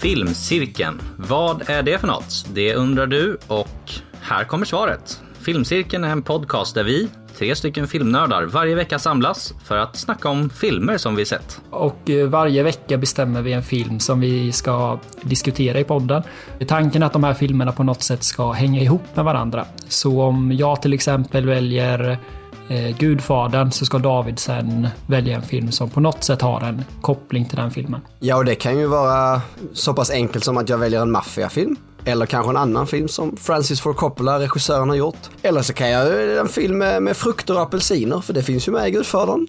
Filmcirkeln. Vad är det för något? Det undrar du och här kommer svaret. Filmcirkeln är en podcast där vi, tre stycken filmnördar, varje vecka samlas för att snacka om filmer som vi sett. Och eh, varje vecka bestämmer vi en film som vi ska diskutera i podden. Tanken är att de här filmerna på något sätt ska hänga ihop med varandra. Så om jag till exempel väljer eh, Gudfadern så ska David sen välja en film som på något sätt har en koppling till den filmen. Ja, och det kan ju vara så pass enkelt som att jag väljer en maffiafilm. Eller kanske en annan film som Francis Ford Coppola, regissören, har gjort. Eller så kan jag en film med, med frukter och apelsiner, för det finns ju med i Gudfadern.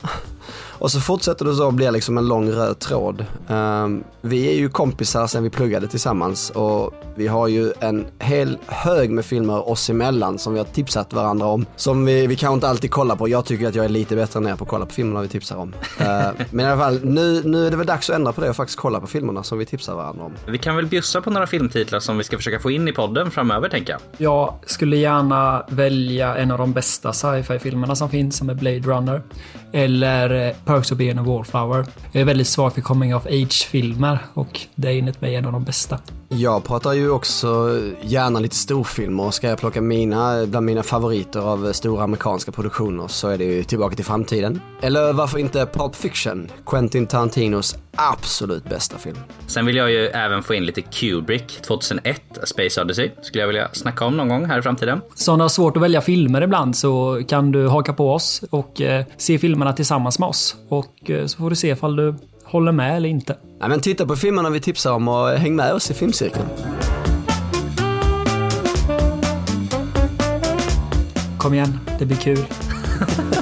Och så fortsätter det så och blir liksom en lång röd tråd. Um, vi är ju kompisar sen vi pluggade tillsammans och vi har ju en hel hög med filmer oss emellan som vi har tipsat varandra om. Som vi, vi kanske inte alltid kollar på. Jag tycker att jag är lite bättre än er på att kolla på filmerna vi tipsar om. Uh, men i alla fall, nu, nu är det väl dags att ändra på det och faktiskt kolla på filmerna som vi tipsar varandra om. Vi kan väl bjussa på några filmtitlar som vi ska försöka få in i podden framöver, tänker jag. Jag skulle gärna välja en av de bästa sci-fi filmerna som finns, som är Blade Runner. Eller eh, Perks of being a Wallflower. Jag är väldigt svag för coming of age-filmer och det är enligt mig en av de bästa. Jag pratar ju också gärna lite storfilmer och ska jag plocka mina, bland mina favoriter av stora amerikanska produktioner så är det ju Tillbaka till framtiden. Eller varför inte Pulp Fiction, Quentin Tarantinos absolut bästa film. Sen vill jag ju även få in lite Kubrick, 2001, A Space Odyssey, skulle jag vilja snacka om någon gång här i framtiden. Så om du har svårt att välja filmer ibland så kan du haka på oss och eh, se filmerna tillsammans med oss. Och eh, så får du se ifall du håller med eller inte. Ja, men titta på filmerna vi tipsar om och häng med oss i filmcirkeln. Kom igen, det blir kul.